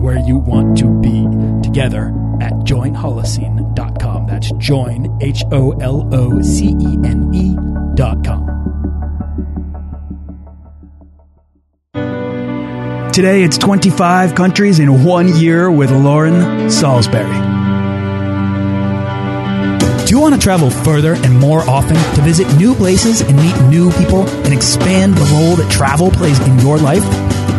where you want to be together at joinholocene.com. That's join, H O L O C E N E.com. Today it's 25 countries in one year with Lauren Salisbury. Do you want to travel further and more often to visit new places and meet new people and expand the role that travel plays in your life?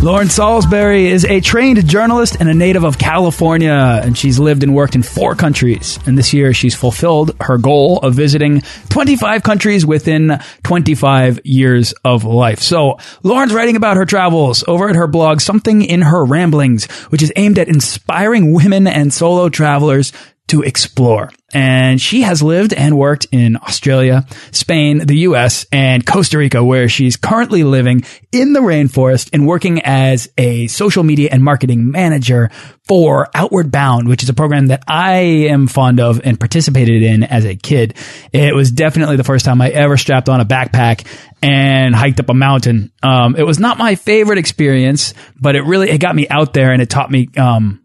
Lauren Salisbury is a trained journalist and a native of California, and she's lived and worked in four countries. And this year, she's fulfilled her goal of visiting 25 countries within 25 years of life. So, Lauren's writing about her travels over at her blog, Something in Her Ramblings, which is aimed at inspiring women and solo travelers to explore. And she has lived and worked in Australia, Spain, the US, and Costa Rica, where she's currently living in the rainforest and working as a social media and marketing manager for Outward Bound, which is a program that I am fond of and participated in as a kid. It was definitely the first time I ever strapped on a backpack and hiked up a mountain. Um, it was not my favorite experience, but it really, it got me out there and it taught me, um,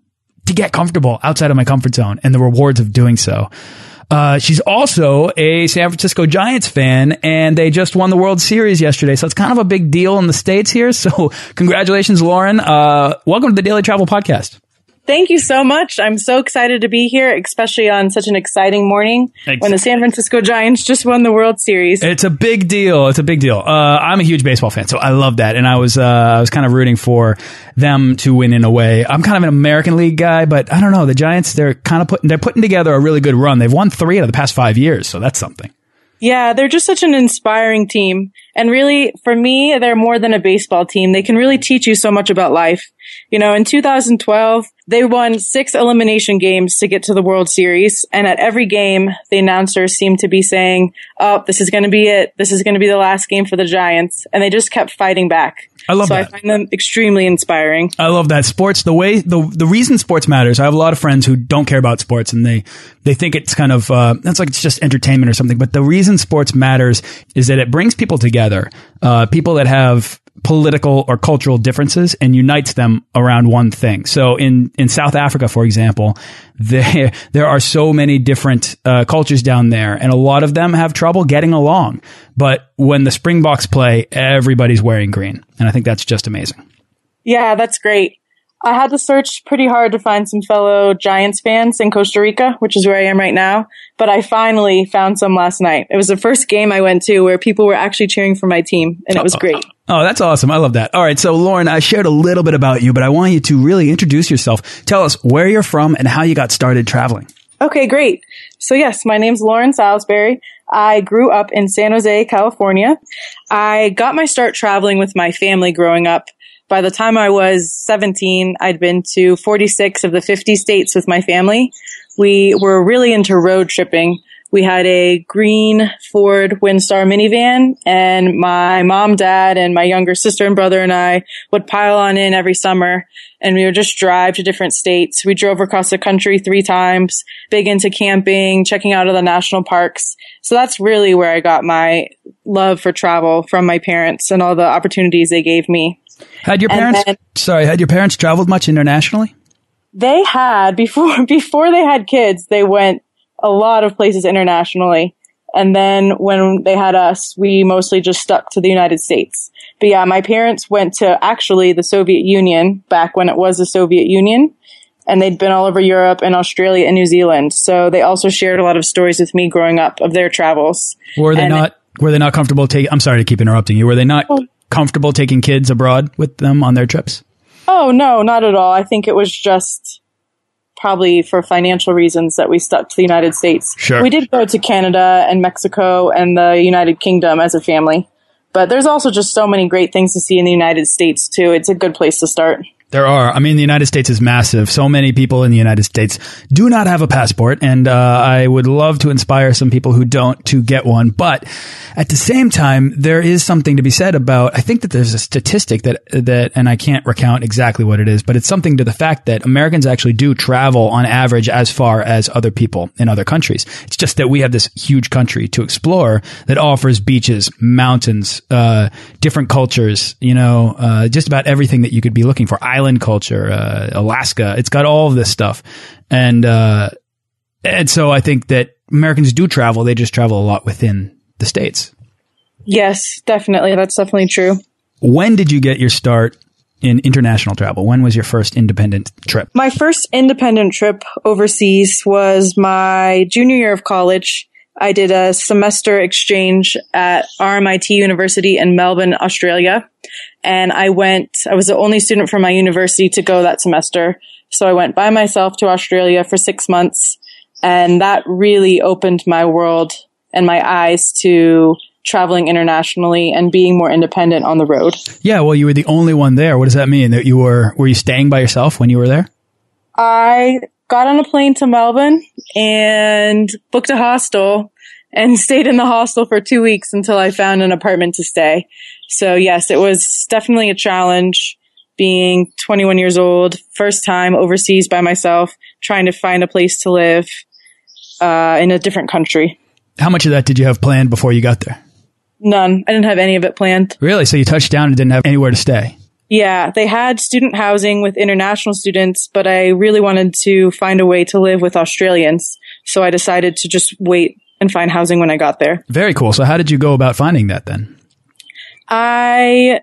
to get comfortable outside of my comfort zone and the rewards of doing so. Uh, she's also a San Francisco Giants fan, and they just won the World Series yesterday. So it's kind of a big deal in the States here. So congratulations, Lauren. Uh, welcome to the Daily Travel Podcast. Thank you so much. I'm so excited to be here, especially on such an exciting morning exactly. when the San Francisco Giants just won the World Series. It's a big deal. It's a big deal. Uh, I'm a huge baseball fan, so I love that, and I was uh, I was kind of rooting for them to win in a way. I'm kind of an American League guy, but I don't know. The Giants they're kind of putting they're putting together a really good run. They've won three out of the past five years, so that's something. Yeah, they're just such an inspiring team. And really, for me, they're more than a baseball team. They can really teach you so much about life. You know, in 2012, they won six elimination games to get to the World Series. And at every game, the announcers seemed to be saying, Oh, this is going to be it. This is going to be the last game for the Giants. And they just kept fighting back. I love so that. I find them extremely inspiring. I love that sports. The way the the reason sports matters. I have a lot of friends who don't care about sports and they they think it's kind of uh, that's like it's just entertainment or something. But the reason sports matters is that it brings people together. Uh, people that have political or cultural differences and unites them around one thing. So in, in South Africa, for example, there, there are so many different uh, cultures down there and a lot of them have trouble getting along. But when the Springboks play, everybody's wearing green. And I think that's just amazing. Yeah, that's great. I had to search pretty hard to find some fellow Giants fans in Costa Rica, which is where I am right now. But I finally found some last night. It was the first game I went to where people were actually cheering for my team, and it was great. Oh, that's awesome. I love that. All right. So, Lauren, I shared a little bit about you, but I want you to really introduce yourself. Tell us where you're from and how you got started traveling. Okay, great. So, yes, my name's Lauren Salisbury. I grew up in San Jose, California. I got my start traveling with my family growing up. By the time I was 17, I'd been to 46 of the 50 states with my family. We were really into road tripping. We had a green Ford Windstar minivan and my mom, dad, and my younger sister and brother and I would pile on in every summer and we would just drive to different states. We drove across the country three times, big into camping, checking out of the national parks. So that's really where I got my love for travel from my parents and all the opportunities they gave me. Had your parents, then, sorry, had your parents traveled much internationally? They had before, before they had kids, they went a lot of places internationally. And then when they had us, we mostly just stuck to the United States. But yeah, my parents went to actually the Soviet Union back when it was the Soviet Union. And they'd been all over Europe and Australia and New Zealand. So they also shared a lot of stories with me growing up of their travels. Were they And- not? Were they not comfortable taking? I'm sorry to keep interrupting you. Were they not Oh. comfortable taking kids abroad with them on their trips? Oh, no, not at all. I think it was just probably for financial reasons that we stuck to the United States. Sure. We did go to Canada and Mexico and the United Kingdom as a family. But there's also just so many great things to see in the United States too. It's a good place to start. There are. I mean, the United States is massive. So many people in the United States do not have a passport, and uh, I would love to inspire some people who don't to get one. But at the same time, there is something to be said about. I think that there's a statistic that that, and I can't recount exactly what it is, but it's something to the fact that Americans actually do travel on average as far as other people in other countries. It's just that we have this huge country to explore that offers beaches, mountains, uh, different cultures. You know, uh, just about everything that you could be looking for. Island culture, uh, Alaska. It's got all of this stuff, and uh, and so I think that Americans do travel. They just travel a lot within the states. Yes, definitely. That's definitely true. When did you get your start in international travel? When was your first independent trip? My first independent trip overseas was my junior year of college. I did a semester exchange at RMIT University in Melbourne, Australia. And I went, I was the only student from my university to go that semester. So I went by myself to Australia for six months. And that really opened my world and my eyes to traveling internationally and being more independent on the road. Yeah, well, you were the only one there. What does that mean? That you were were you staying by yourself when you were there? I got on a plane to Melbourne and booked a hostel and stayed in the hostel for two weeks until I found an apartment to stay. So yes, it was definitely a challenge being 21 years old, first time overseas by myself, trying to find a place to live uh, in a different country. How much of that did you have planned before you got there? None. I didn't have any of it planned. Really? So you touched down and didn't have anywhere to stay? Yeah, they had student housing with international students, but I really wanted to find a way to live with Australians. So I decided to just wait and find housing when I got there. Very cool. So how did you go about finding that then? I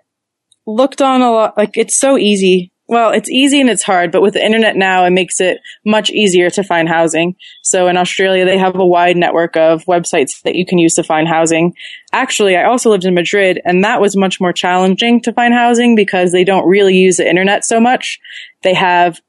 looked on a lot, like it's so easy. Well, it's easy and it's hard, but with the internet now, it makes it much easier to find housing. So in Australia, they have a wide network of websites that you can use to find housing. Actually, I also lived in Madrid and that was much more challenging to find housing because they don't really use the internet so much. They have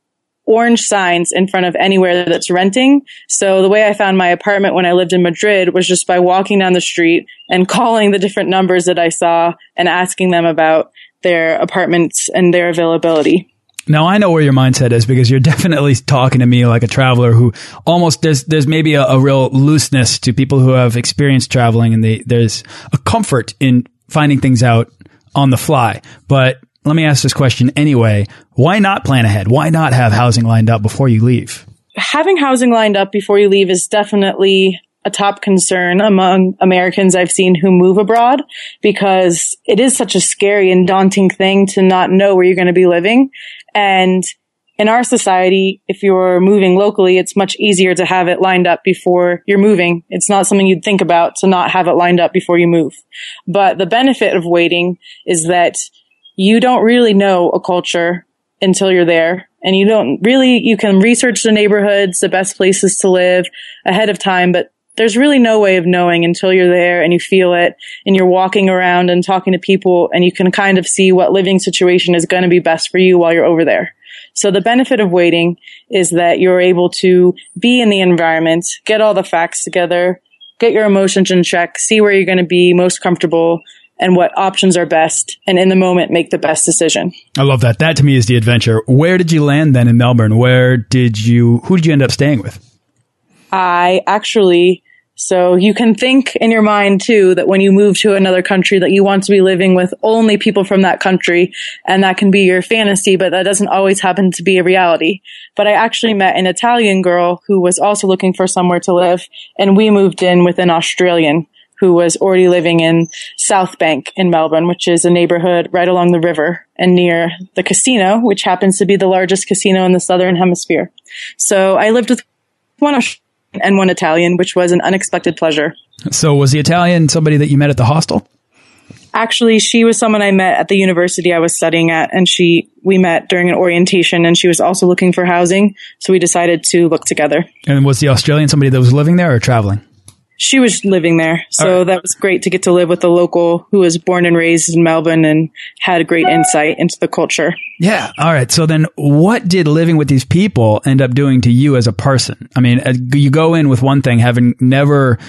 orange signs in front of anywhere that's renting. So the way I found my apartment when I lived in Madrid was just by walking down the street and calling the different numbers that I saw and asking them about their apartments and their availability. Now I know where your mindset is because you're definitely talking to me like a traveler who almost there's there's maybe a, a real looseness to people who have experienced traveling and they, there's a comfort in finding things out on the fly. But let me ask this question anyway: Why not plan ahead? Why not have housing lined up before you leave? Having housing lined up before you leave is definitely a top concern among Americans I've seen who move abroad because it is such a scary and daunting thing to not know where you're going to be living. And in our society, if you're moving locally, it's much easier to have it lined up before you're moving. It's not something you'd think about to not have it lined up before you move. But the benefit of waiting is that you don't really know a culture until you're there. And you don't really, you can research the neighborhoods, the best places to live ahead of time, but there's really no way of knowing until you're there and you feel it and you're walking around and talking to people and you can kind of see what living situation is going to be best for you while you're over there. So the benefit of waiting is that you're able to be in the environment, get all the facts together, get your emotions in check, see where you're going to be most comfortable and what options are best and in the moment make the best decision. I love that. That to me is the adventure. Where did you land then in Melbourne? Where did you? Who did you end up staying with? I actually, so you can think in your mind too that when you move to another country that you want to be living with only people from that country and that can be your fantasy, but that doesn't always happen to be a reality. But I actually met an Italian girl who was also looking for somewhere to live and we moved in with an Australian who was already living in South Bank in Melbourne, which is a neighborhood right along the river and near the casino, which happens to be the largest casino in the Southern Hemisphere. So I lived with one Australian and one Italian, which was an unexpected pleasure. So was the Italian somebody that you met at the hostel? Actually, she was someone I met at the university I was studying at, and she we met during an orientation, and she was also looking for housing, so we decided to look together. And was the Australian somebody that was living there or traveling? She was living there, so right. that was great to get to live with a local who was born and raised in Melbourne and had a great insight into the culture. Yeah. All right. So then, what did living with these people end up doing to you as a person? I mean, uh, you go in with one thing, having never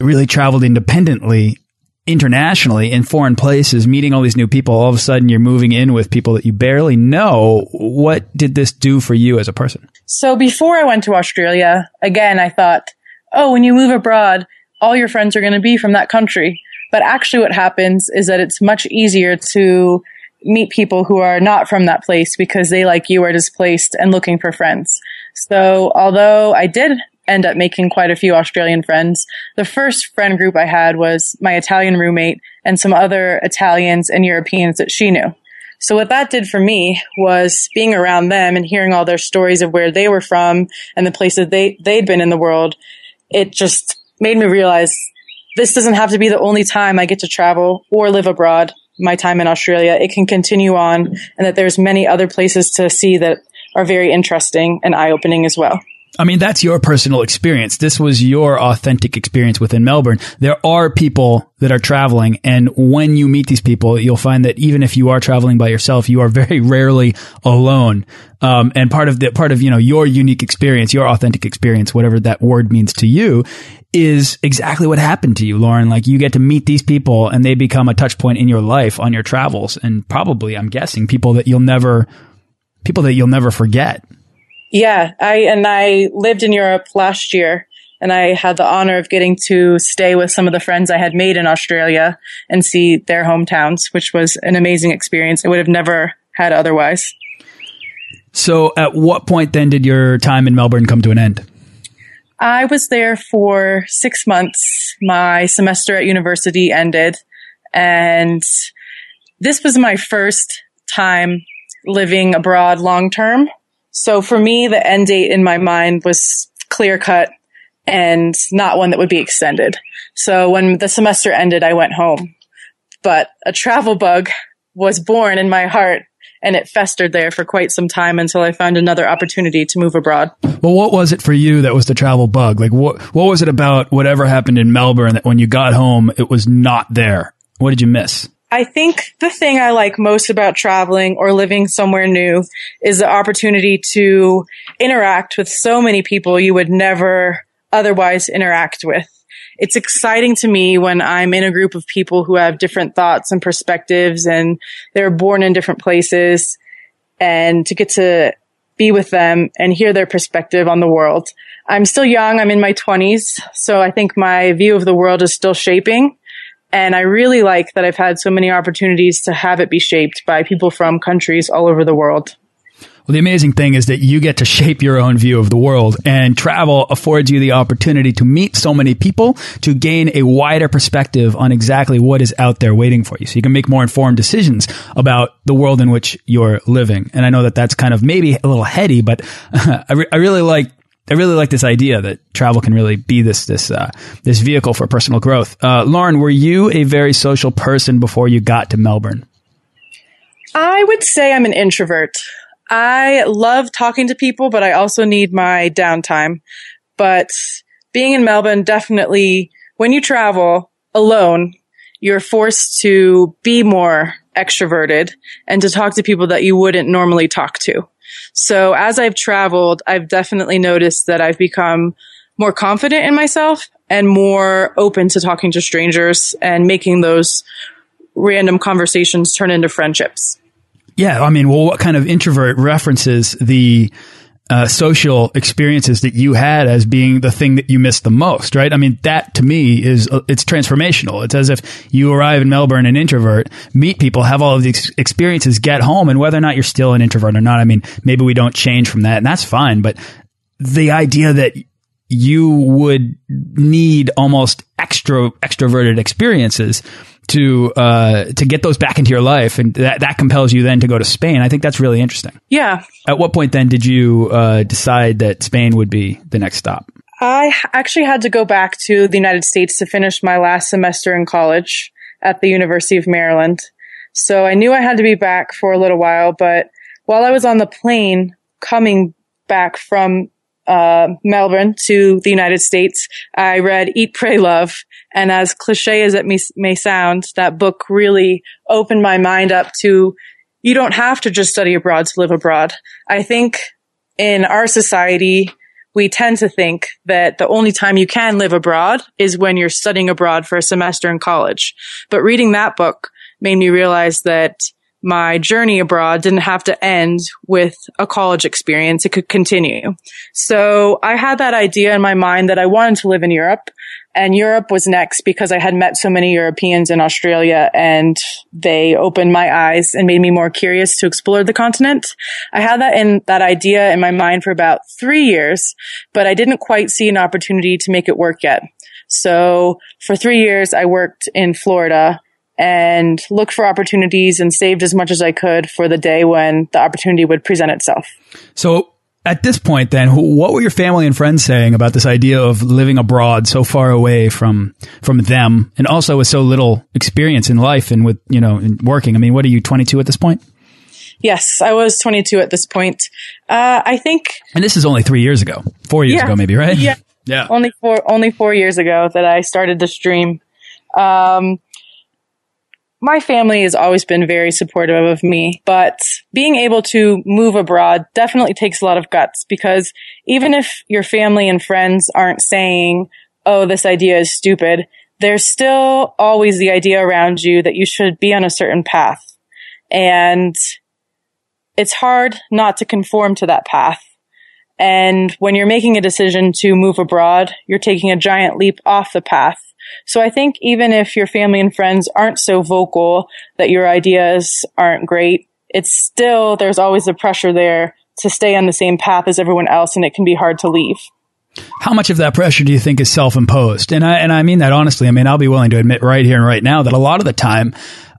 really traveled independently internationally in foreign places, meeting all these new people, all of a sudden you're moving in with people that you barely know. What did this do for you as a person? So before I went to Australia, again, I thought, oh, when you move abroad, all your friends are going to be from that country. But actually what happens is that it's much easier to meet people who are not from that place because they, like you, are displaced and looking for friends. So although I did end up making quite a few Australian friends. The first friend group I had was my Italian roommate and some other Italians and Europeans that she knew. So what that did for me was being around them and hearing all their stories of where they were from and the places they, they'd been in the world. It just made me realize this doesn't have to be the only time I get to travel or live abroad. My time in Australia, it can continue on and that there's many other places to see that are very interesting and eye opening as well. I mean, that's your personal experience. This was your authentic experience within Melbourne. There are people that are traveling. And when you meet these people, you'll find that even if you are traveling by yourself, you are very rarely alone. Um, and part of the, part of, you know, your unique experience, your authentic experience, whatever that word means to you is exactly what happened to you, Lauren. Like you get to meet these people and they become a touch point in your life on your travels. And probably, I'm guessing people that you'll never, people that you'll never forget. Yeah, I and I lived in Europe last year and I had the honor of getting to stay with some of the friends I had made in Australia and see their hometowns, which was an amazing experience. I would have never had otherwise. So, at what point then did your time in Melbourne come to an end? I was there for six months. My semester at university ended, and this was my first time living abroad long term. So for me, the end date in my mind was clear cut and not one that would be extended. So when the semester ended, I went home. But a travel bug was born in my heart and it festered there for quite some time until I found another opportunity to move abroad. Well, what was it for you that was the travel bug? Like what what was it about whatever happened in Melbourne that when you got home it was not there? What did you miss? I think the thing I like most about traveling or living somewhere new is the opportunity to interact with so many people you would never otherwise interact with. It's exciting to me when I'm in a group of people who have different thoughts and perspectives and they're born in different places and to get to be with them and hear their perspective on the world. I'm still young. I'm in my twenties. So I think my view of the world is still shaping and I really like that I've had so many opportunities to have it be shaped by people from countries all over the world. Well, the amazing thing is that you get to shape your own view of the world and travel affords you the opportunity to meet so many people to gain a wider perspective on exactly what is out there waiting for you. So you can make more informed decisions about the world in which you're living. And I know that that's kind of maybe a little heady, but I, re I really like I really like this idea that travel can really be this this uh, this vehicle for personal growth. Uh, Lauren, were you a very social person before you got to Melbourne? I would say I'm an introvert. I love talking to people, but I also need my downtime. But being in Melbourne, definitely, when you travel alone, you're forced to be more extroverted and to talk to people that you wouldn't normally talk to. So as I've traveled, I've definitely noticed that I've become more confident in myself and more open to talking to strangers and making those random conversations turn into friendships. Yeah, I mean, well, what kind of introvert references the uh, social experiences that you had as being the thing that you missed the most, right? I mean, that to me is uh, it's transformational. It's as if you arrive in Melbourne, an introvert, meet people, have all of these experiences, get home, and whether or not you're still an introvert or not, I mean, maybe we don't change from that, and that's fine. But the idea that you would need almost extra extroverted experiences to uh, to get those back into your life, and that that compels you then to go to Spain. I think that's really interesting. Yeah. At what point then did you uh, decide that Spain would be the next stop? I actually had to go back to the United States to finish my last semester in college at the University of Maryland. So I knew I had to be back for a little while, but while I was on the plane coming back from uh, Melbourne to the United States, I read Eat, Pray, Love. And as cliche as it may, may sound, that book really opened my mind up to you don't have to just study abroad to live abroad. I think in our society, we tend to think that the only time you can live abroad is when you're studying abroad for a semester in college. But reading that book made me realize that my journey abroad didn't have to end with a college experience. It could continue. So I had that idea in my mind that I wanted to live in Europe and Europe was next because I had met so many Europeans in Australia and they opened my eyes and made me more curious to explore the continent. I had that in that idea in my mind for about three years, but I didn't quite see an opportunity to make it work yet. So for three years, I worked in Florida and looked for opportunities and saved as much as I could for the day when the opportunity would present itself. So at this point, then, what were your family and friends saying about this idea of living abroad so far away from from them, and also with so little experience in life and with you know working? I mean, what are you, twenty two at this point? Yes, I was 22 at this point. Uh, I think, and this is only three years ago, four years yeah, ago, maybe, right? Yeah, yeah. Only four, only four years ago that I started this dream. Um, my family has always been very supportive of me, but being able to move abroad definitely takes a lot of guts because even if your family and friends aren't saying, Oh, this idea is stupid, there's still always the idea around you that you should be on a certain path. And it's hard not to conform to that path. And when you're making a decision to move abroad, you're taking a giant leap off the path so I think even if your family and friends aren't so vocal that your ideas aren't great, it's still, there's always the pressure there to stay on the same path as everyone else and it can be hard to leave. How much of that pressure do you think is self-imposed? And I, and I mean that honestly. I mean, I'll be willing to admit right here and right now that a lot of the time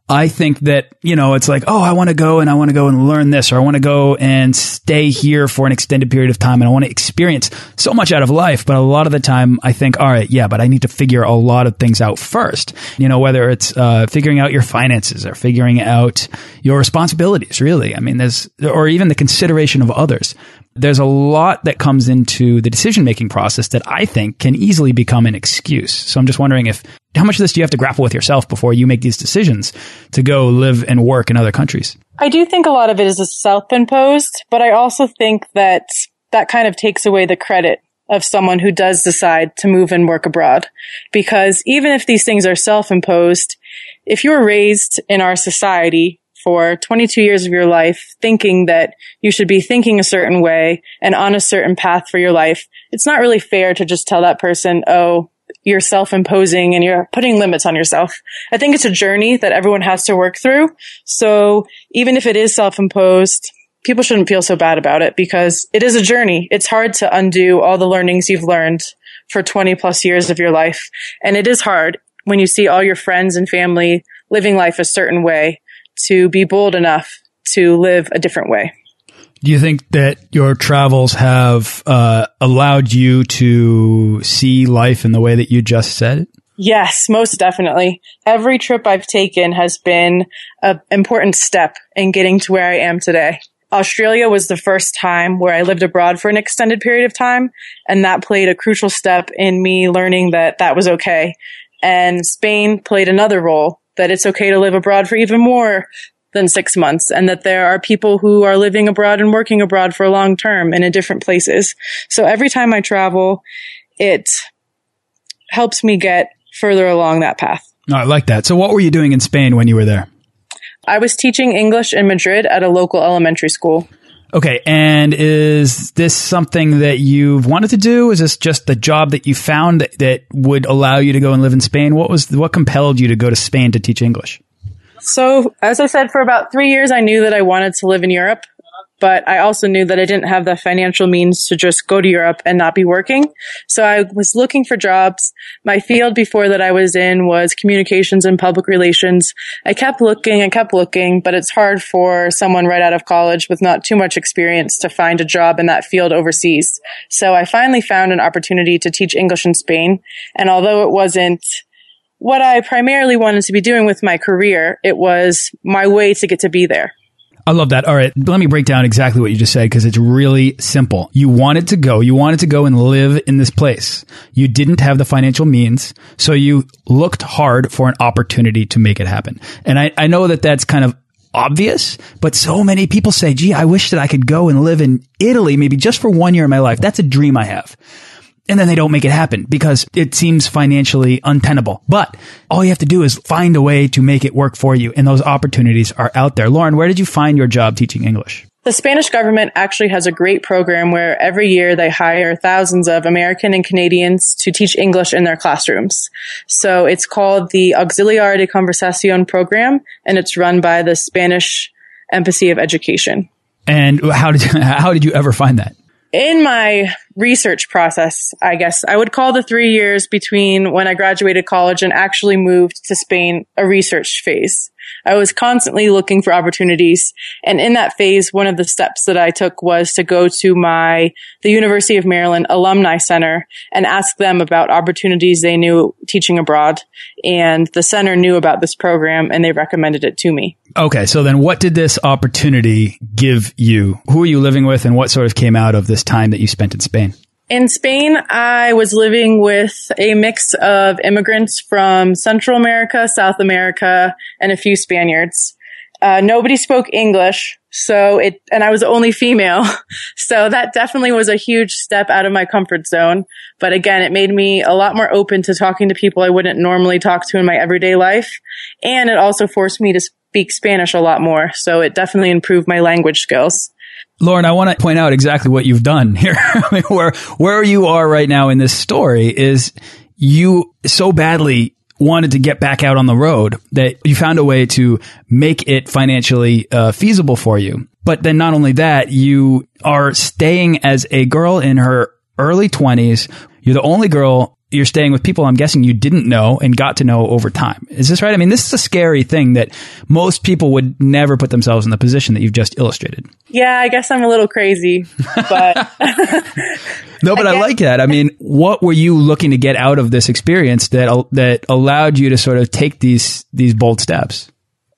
I think that, you know, it's like, oh, I want to go and I want to go and learn this, or I want to go and stay here for an extended period of time and I want to experience so much out of life. But a lot of the time I think, all right, yeah, but I need to figure a lot of things out first. You know, whether it's uh, figuring out your finances or figuring out your responsibilities, really. I mean, there's, or even the consideration of others there's a lot that comes into the decision making process that I think can easily become an excuse. So I'm just wondering if how much of this do you have to grapple with yourself before you make these decisions to go live and work in other countries? I do think a lot of it is self-imposed, but I also think that that kind of takes away the credit of someone who does decide to move and work abroad. Because even if these things are self-imposed, if you were raised in our society for 22 years of your life thinking that you should be thinking a certain way and on a certain path for your life, it's not really fair to just tell that person, oh, you're self-imposing and you're putting limits on yourself. I think it's a journey that everyone has to work through. So even if it is self-imposed, people shouldn't feel so bad about it because it is a journey. It's hard to undo all the learnings you've learned for 20 plus years of your life. And it is hard when you see all your friends and family living life a certain way to be bold enough to live a different way. Do you think that your travels have uh, allowed you to see life in the way that you just said? Yes, most definitely. Every trip I've taken has been an important step in getting to where I am today. Australia was the first time where I lived abroad for an extended period of time, and that played a crucial step in me learning that that was okay. And Spain played another role that it's okay to live abroad for even more than six months and that there are people who are living abroad and working abroad for a long term and in different places. So every time I travel, it helps me get further along that path. Oh, I like that. So what were you doing in Spain when you were there? I was teaching English in Madrid at a local elementary school. Okay, and is this something that you've wanted to do? Is this just the job that you found that, that would allow you to go and live in Spain? What was what compelled you to go to Spain to teach English? So, as I said, for about three years, I knew that I wanted to live in Europe, but I also knew that I didn't have the financial means to just go to Europe and not be working. So I was looking for jobs. My field before that I was in was communications and public relations. I kept looking and kept looking, but it's hard for someone right out of college with not too much experience to find a job in that field overseas. So I finally found an opportunity to teach English in Spain. And although it wasn't what I primarily wanted to be doing with my career, it was my way to get to be there. I love that. All right, let me break down exactly what you just said because it's really simple. You wanted to go, you wanted to go and live in this place. You didn't have the financial means, so you looked hard for an opportunity to make it happen. And I, I know that that's kind of obvious, but so many people say, gee, I wish that I could go and live in Italy, maybe just for one year in my life. That's a dream I have and then they don't make it happen because it seems financially untenable. But all you have to do is find a way to make it work for you. And those opportunities are out there. Lauren, where did you find your job teaching English? The Spanish government actually has a great program where every year they hire thousands of American and Canadians to teach English in their classrooms. So it's called the Auxiliar de Conversación program and it's run by the Spanish Embassy of Education. And how did how did you ever find that? in my research process, I guess I would call the three years between when I graduated college and actually moved to Spain a research phase. I was constantly looking for opportunities. And in that phase, one of the steps that I took was to go to my, the University of Maryland Alumni Center and ask them about opportunities they knew teaching abroad. And the center knew about this program and they recommended it to me. Okay. So then what did this opportunity give you? Who are you living with and what sort of came out of this time that you spent in Spain? In Spain, I was living with a mix of immigrants from Central America, South America, and a few Spaniards. Uh, nobody spoke English, so it, and I was only female. So that definitely was a huge step out of my comfort zone. But again, it made me a lot more open to talking to people I wouldn't normally talk to in my everyday life. And it also forced me to speak Spanish a lot more. So it definitely improved my language skills. Lauren, I want to point out exactly what you've done here. where where you are right now in this story is you so badly wanted to get back out on the road that you found a way to make it financially uh, feasible for you. But then not only that, you are staying as a girl in her early 20s. You're the only girl you're staying with people I'm guessing you didn't know and got to know over time. Is this right? I mean, this is a scary thing that most people would never put themselves in the position that you've just illustrated. Yeah, I guess I'm a little crazy, but No, but I, I like that. I mean, what were you looking to get out of this experience that that allowed you to sort of take these these bold steps?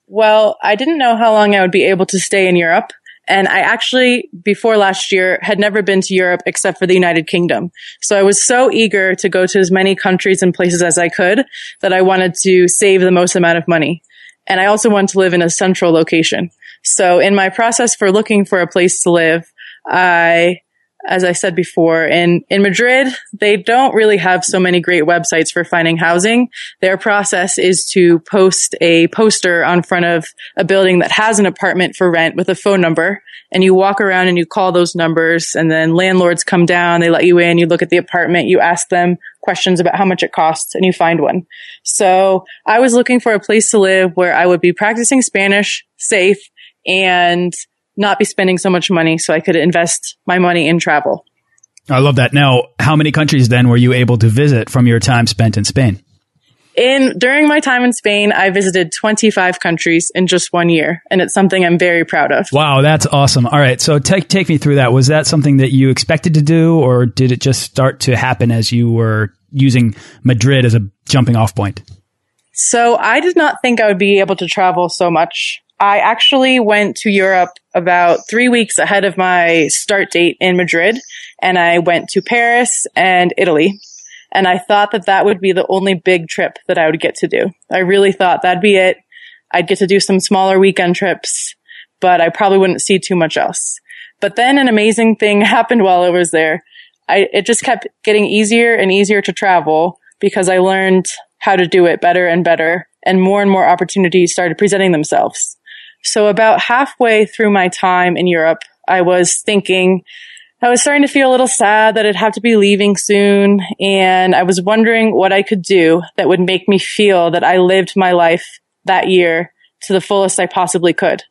Well, I didn't know how long I would be able to stay in Europe. And I actually, before last year, had never been to Europe except for the United Kingdom. So I was so eager to go to as many countries and places as I could that I wanted to save the most amount of money. And I also wanted to live in a central location. So in my process for looking for a place to live, I as I said before, in, in Madrid, they don't really have so many great websites for finding housing. Their process is to post a poster on front of a building that has an apartment for rent with a phone number. And you walk around and you call those numbers and then landlords come down, they let you in, you look at the apartment, you ask them questions about how much it costs and you find one. So I was looking for a place to live where I would be practicing Spanish, safe, and not be spending so much money so I could invest my money in travel. I love that. Now, how many countries then were you able to visit from your time spent in Spain? In during my time in Spain, I visited 25 countries in just one year, and it's something I'm very proud of. Wow, that's awesome. All right, so take take me through that. Was that something that you expected to do or did it just start to happen as you were using Madrid as a jumping off point? So, I did not think I would be able to travel so much. I actually went to Europe about three weeks ahead of my start date in Madrid and I went to Paris and Italy. And I thought that that would be the only big trip that I would get to do. I really thought that'd be it. I'd get to do some smaller weekend trips, but I probably wouldn't see too much else. But then an amazing thing happened while I was there. I, it just kept getting easier and easier to travel because I learned how to do it better and better and more and more opportunities started presenting themselves. So about halfway through my time in Europe, I was thinking, I was starting to feel a little sad that I'd have to be leaving soon. And I was wondering what I could do that would make me feel that I lived my life that year to the fullest I possibly could.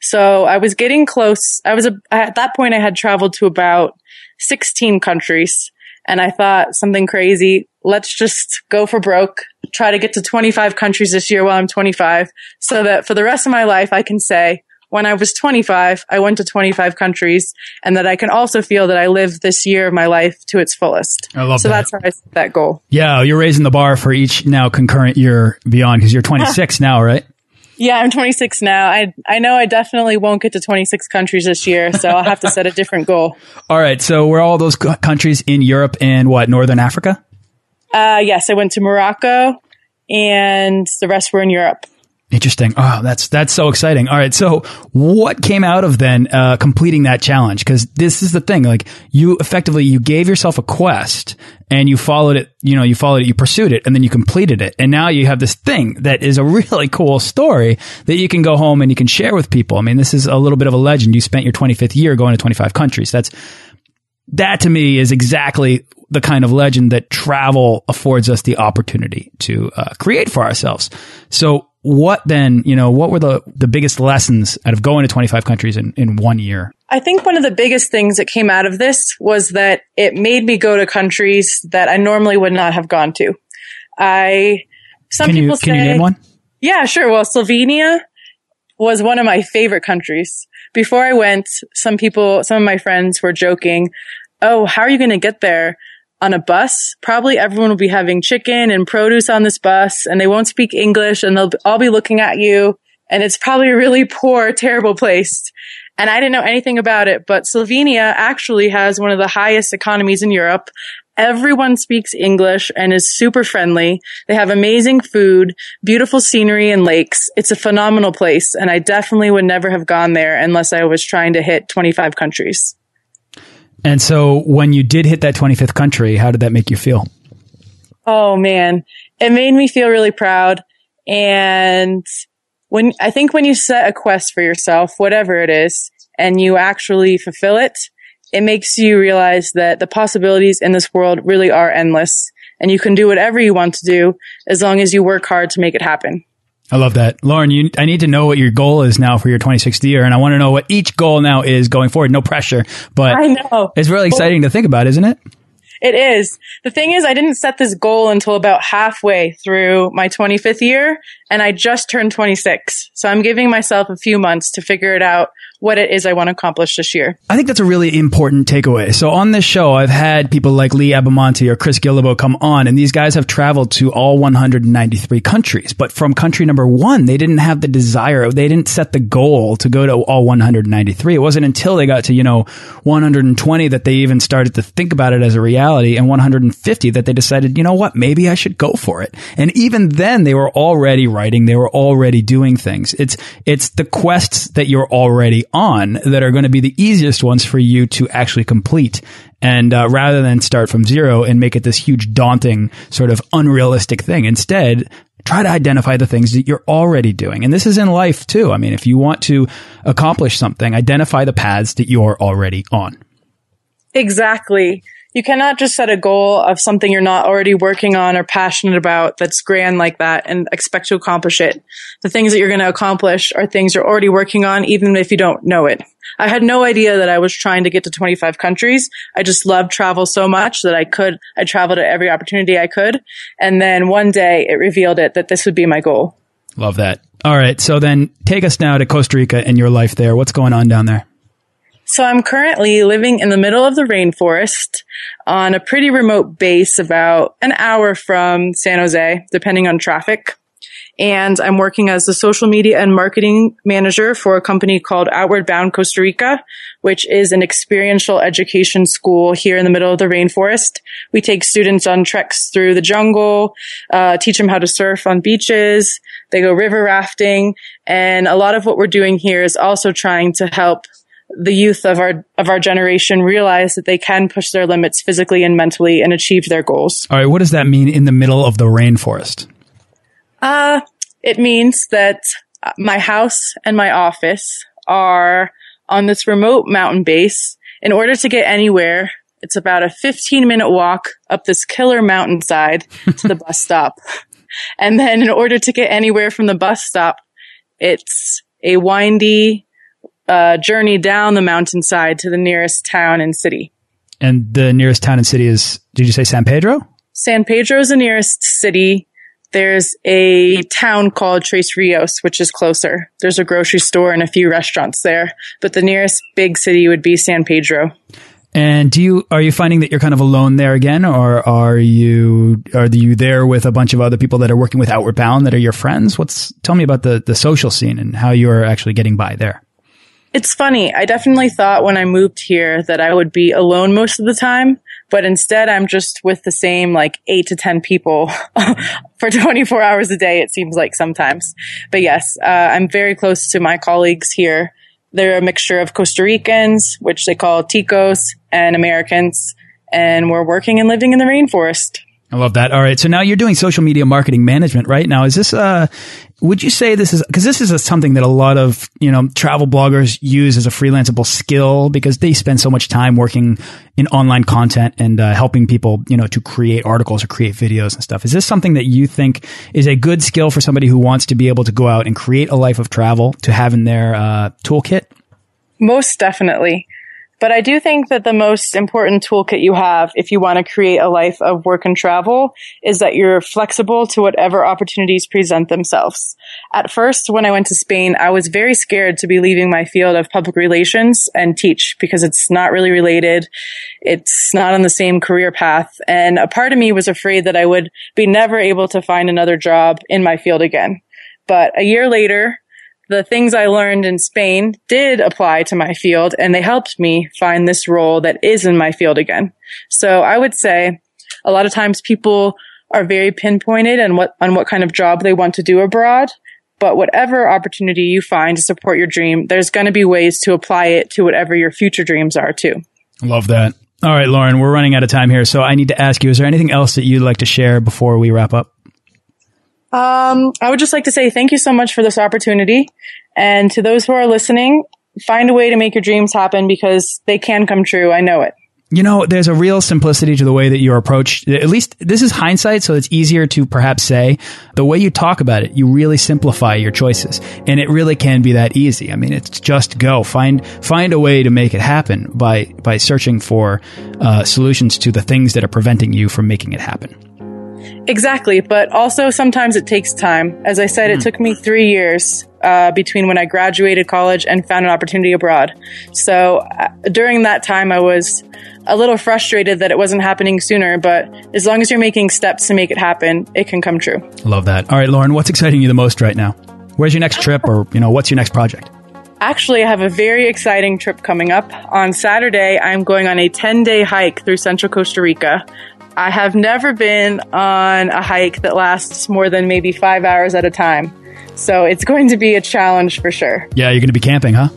So I was getting close. I was a, at that point, I had traveled to about 16 countries and I thought something crazy. Let's just go for broke, try to get to 25 countries this year while I'm 25 so that for the rest of my life, I can say, when I was 25, I went to 25 countries and that I can also feel that I lived this year of my life to its fullest. I love so that. that's how I set that goal. Yeah, you're raising the bar for each now concurrent year beyond because you're 26 now, right? Yeah, I'm 26 now. I I know I definitely won't get to 26 countries this year, so I'll have to set a different goal. All right, so we're all those countries in Europe and what, Northern Africa? Uh, yes, I went to Morocco, and the rest were in Europe. Interesting. Oh, that's that's so exciting. All right, so what came out of then uh, completing that challenge? Because this is the thing. Like you effectively you gave yourself a quest and you followed it. You know, you followed it, you pursued it, and then you completed it. And now you have this thing that is a really cool story that you can go home and you can share with people. I mean, this is a little bit of a legend. You spent your 25th year going to 25 countries. That's that to me is exactly the kind of legend that travel affords us the opportunity to uh, create for ourselves. So what then, you know, what were the, the biggest lessons out of going to 25 countries in, in one year? I think one of the biggest things that came out of this was that it made me go to countries that I normally would not have gone to. I, some Can you, people can say, you name one? Yeah, sure. Well, Slovenia was one of my favorite countries. Before I went, some people, some of my friends were joking, Oh, how are you going to get there? On a bus? Probably everyone will be having chicken and produce on this bus and they won't speak English and they'll all be looking at you. And it's probably a really poor, terrible place. And I didn't know anything about it, but Slovenia actually has one of the highest economies in Europe. Everyone speaks English and is super friendly. They have amazing food, beautiful scenery and lakes. It's a phenomenal place. And I definitely would never have gone there unless I was trying to hit 25 countries. And so when you did hit that 25th country, how did that make you feel? Oh man, it made me feel really proud. And when I think when you set a quest for yourself, whatever it is, and you actually fulfill it, it makes you realize that the possibilities in this world really are endless and you can do whatever you want to do as long as you work hard to make it happen. I love that. Lauren, you, I need to know what your goal is now for your 26th year. And I want to know what each goal now is going forward. No pressure, but I know. it's really exciting to think about, isn't it? It is. The thing is, I didn't set this goal until about halfway through my 25th year, and I just turned 26. So I'm giving myself a few months to figure it out what it is I want to accomplish this year. I think that's a really important takeaway. So on this show, I've had people like Lee Abamonte or Chris Guillebeau come on, and these guys have traveled to all 193 countries. But from country number one, they didn't have the desire, they didn't set the goal to go to all 193. It wasn't until they got to, you know, 120 that they even started to think about it as a reality, and 150 that they decided, you know what, maybe I should go for it. And even then, they were already writing, they were already doing things. It's, it's the quests that you're already on that are going to be the easiest ones for you to actually complete. And uh, rather than start from zero and make it this huge, daunting, sort of unrealistic thing, instead, try to identify the things that you're already doing. And this is in life too. I mean, if you want to accomplish something, identify the paths that you're already on. Exactly. You cannot just set a goal of something you're not already working on or passionate about that's grand like that and expect to accomplish it. The things that you're going to accomplish are things you're already working on, even if you don't know it. I had no idea that I was trying to get to 25 countries. I just loved travel so much that I could, I traveled at every opportunity I could. And then one day it revealed it that this would be my goal. Love that. All right. So then take us now to Costa Rica and your life there. What's going on down there? So I'm currently living in the middle of the rainforest on a pretty remote base about an hour from San Jose, depending on traffic. And I'm working as the social media and marketing manager for a company called Outward Bound Costa Rica, which is an experiential education school here in the middle of the rainforest. We take students on treks through the jungle, uh, teach them how to surf on beaches. They go river rafting. And a lot of what we're doing here is also trying to help the youth of our of our generation realize that they can push their limits physically and mentally and achieve their goals. All right, what does that mean in the middle of the rainforest? Uh, it means that my house and my office are on this remote mountain base. In order to get anywhere, it's about a 15 minute walk up this killer mountainside to the bus stop. And then in order to get anywhere from the bus stop, it's a windy uh, journey down the mountainside to the nearest town and city. And the nearest town and city is, did you say San Pedro? San Pedro is the nearest city. There's a town called Tres Rios, which is closer. There's a grocery store and a few restaurants there, but the nearest big city would be San Pedro. And do you are you finding that you're kind of alone there again, or are you are you there with a bunch of other people that are working with Outward Bound that are your friends? What's tell me about the the social scene and how you are actually getting by there. It's funny. I definitely thought when I moved here that I would be alone most of the time, but instead I'm just with the same like eight to 10 people for 24 hours a day, it seems like sometimes. But yes, uh, I'm very close to my colleagues here. They're a mixture of Costa Ricans, which they call Ticos, and Americans, and we're working and living in the rainforest. I love that. All right. So now you're doing social media marketing management, right? Now, is this, uh, would you say this is, cause this is a, something that a lot of, you know, travel bloggers use as a freelanceable skill because they spend so much time working in online content and uh, helping people, you know, to create articles or create videos and stuff. Is this something that you think is a good skill for somebody who wants to be able to go out and create a life of travel to have in their uh, toolkit? Most definitely. But I do think that the most important toolkit you have if you want to create a life of work and travel is that you're flexible to whatever opportunities present themselves. At first, when I went to Spain, I was very scared to be leaving my field of public relations and teach because it's not really related. It's not on the same career path. And a part of me was afraid that I would be never able to find another job in my field again. But a year later, the things I learned in Spain did apply to my field and they helped me find this role that is in my field again. So I would say a lot of times people are very pinpointed on what, on what kind of job they want to do abroad. But whatever opportunity you find to support your dream, there's going to be ways to apply it to whatever your future dreams are too. Love that. All right, Lauren, we're running out of time here. So I need to ask you, is there anything else that you'd like to share before we wrap up? Um, I would just like to say thank you so much for this opportunity. And to those who are listening, find a way to make your dreams happen because they can come true. I know it. You know, there's a real simplicity to the way that you're approached. At least this is hindsight, so it's easier to perhaps say. The way you talk about it, you really simplify your choices. And it really can be that easy. I mean, it's just go. Find, find a way to make it happen by, by searching for uh, solutions to the things that are preventing you from making it happen. Exactly, but also sometimes it takes time. As I said, mm. it hmm. took me three years uh, between when I graduated college and found an opportunity abroad. So uh, during that time, I was a little frustrated that it wasn't happening sooner. But as long as you're making steps to make it happen, it can come true. Love that. All right, Lauren, what's exciting you the most right now? Where's your next trip, or you know, what's your next project? Actually, I have a very exciting trip coming up. On Saturday, I'm going on a 10 day hike through central Costa Rica. I have never been on a hike that lasts more than maybe five hours at a time. So it's going to be a challenge for sure. Yeah, you're going to be camping, huh?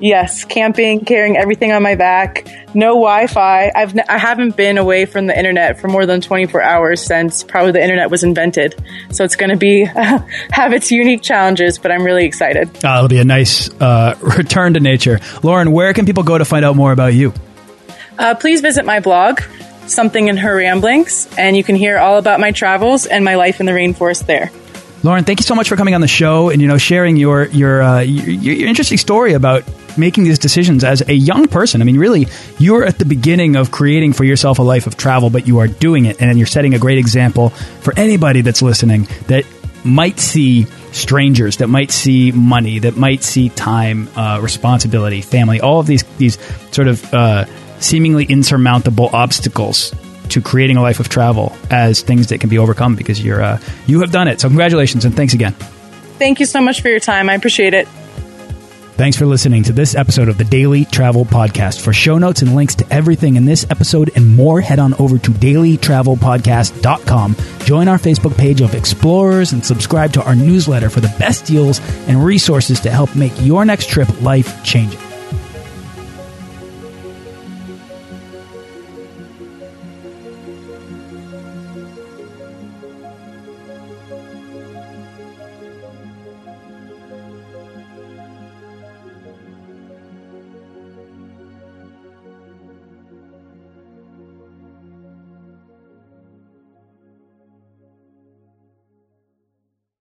Yes, camping, carrying everything on my back, no Wi-Fi. I've n- I haven't been away from the internet for more than 24 hours since probably the internet was invented. So it's going to be have its unique challenges, but I'm really excited. Uh, it'll be a nice uh, return to nature. Lauren, where can people go to find out more about you? Uh, please visit my blog, something in her ramblings, and you can hear all about my travels and my life in the rainforest there. Lauren, thank you so much for coming on the show and you know sharing your your, uh, your your, interesting story about making these decisions as a young person. I mean, really, you're at the beginning of creating for yourself a life of travel, but you are doing it, and you're setting a great example for anybody that's listening that might see strangers, that might see money, that might see time, uh, responsibility, family, all of these these sort of uh, seemingly insurmountable obstacles to creating a life of travel as things that can be overcome because you're uh, you have done it. So congratulations and thanks again. Thank you so much for your time. I appreciate it. Thanks for listening to this episode of the Daily Travel Podcast. For show notes and links to everything in this episode and more, head on over to dailytravelpodcast.com. Join our Facebook page of explorers and subscribe to our newsletter for the best deals and resources to help make your next trip life changing.